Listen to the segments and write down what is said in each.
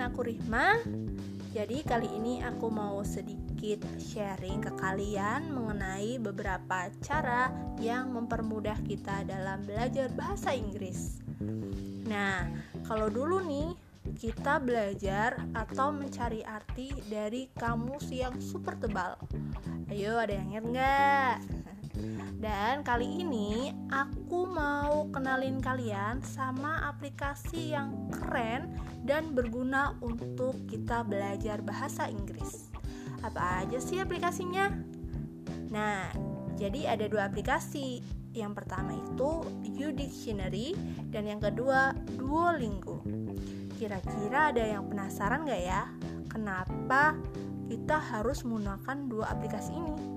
aku Rihma. Jadi kali ini aku mau sedikit sharing ke kalian mengenai beberapa cara yang mempermudah kita dalam belajar bahasa Inggris. Nah, kalau dulu nih kita belajar atau mencari arti dari kamus yang super tebal. Ayo, ada yang ingat nggak? Dan kali ini aku mau kenalin kalian sama aplikasi yang keren dan berguna untuk kita belajar bahasa Inggris. Apa aja sih aplikasinya? Nah, jadi ada dua aplikasi. Yang pertama itu U-Dictionary dan yang kedua Duolingo. Kira-kira ada yang penasaran gak ya? Kenapa kita harus menggunakan dua aplikasi ini?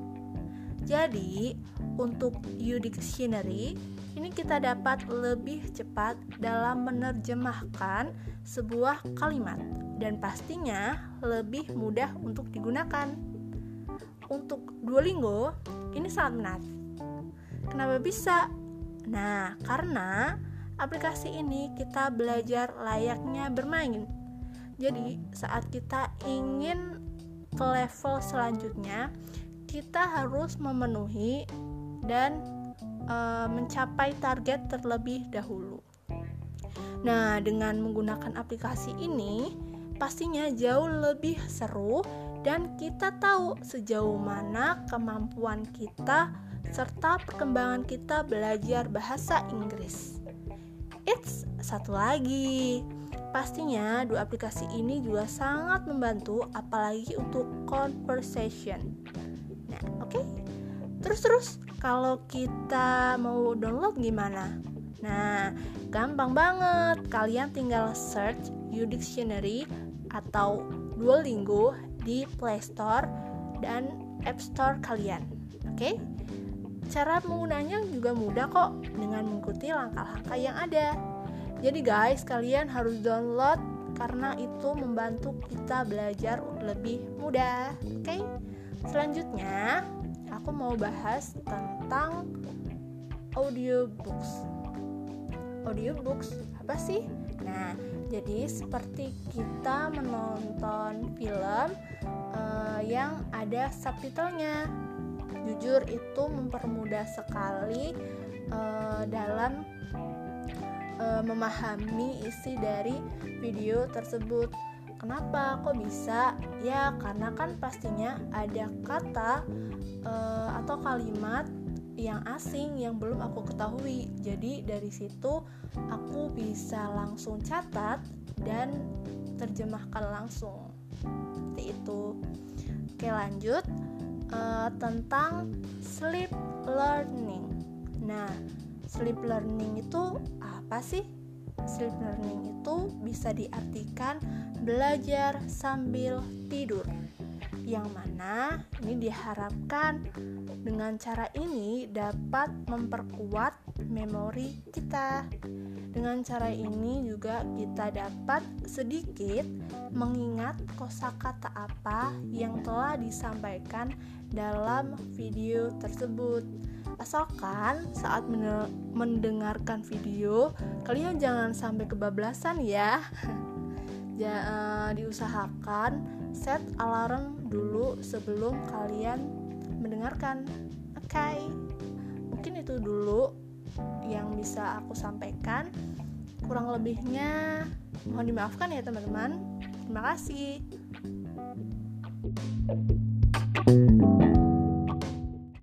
Jadi, untuk U-Dictionary, ini kita dapat lebih cepat dalam menerjemahkan sebuah kalimat dan pastinya lebih mudah untuk digunakan. Untuk Duolingo, ini sangat menarik. Kenapa bisa? Nah, karena aplikasi ini kita belajar layaknya bermain. Jadi, saat kita ingin ke level selanjutnya, kita harus memenuhi dan e, mencapai target terlebih dahulu. Nah, dengan menggunakan aplikasi ini, pastinya jauh lebih seru dan kita tahu sejauh mana kemampuan kita serta perkembangan kita belajar bahasa Inggris. It's satu lagi. Pastinya dua aplikasi ini juga sangat membantu apalagi untuk conversation. Oke. Okay? Terus-terus kalau kita mau download gimana? Nah, gampang banget. Kalian tinggal search U-Dictionary atau Duolingo di Play Store dan App Store kalian. Oke? Okay? Cara menggunanya juga mudah kok dengan mengikuti langkah-langkah yang ada. Jadi guys, kalian harus download karena itu membantu kita belajar lebih mudah. Oke? Okay? Selanjutnya, aku mau bahas tentang audiobooks. Audiobooks apa sih? Nah, jadi seperti kita menonton film uh, yang ada subtitlenya. Jujur itu mempermudah sekali uh, dalam uh, memahami isi dari video tersebut Kenapa kok bisa? Ya, karena kan pastinya ada kata uh, atau kalimat yang asing yang belum aku ketahui. Jadi dari situ aku bisa langsung catat dan terjemahkan langsung. Seperti itu. Oke, lanjut uh, tentang sleep learning. Nah, sleep learning itu apa sih? Sleep learning itu bisa diartikan belajar sambil tidur. Yang mana ini diharapkan dengan cara ini dapat memperkuat memori kita. Dengan cara ini juga kita dapat sedikit mengingat kosakata apa yang telah disampaikan dalam video tersebut. Asalkan saat mendengarkan video, kalian jangan sampai kebablasan ya. ja, uh, diusahakan set alarm dulu sebelum kalian mendengarkan. Oke, okay. mungkin itu dulu yang bisa aku sampaikan. Kurang lebihnya mohon dimaafkan ya teman-teman. Terima kasih.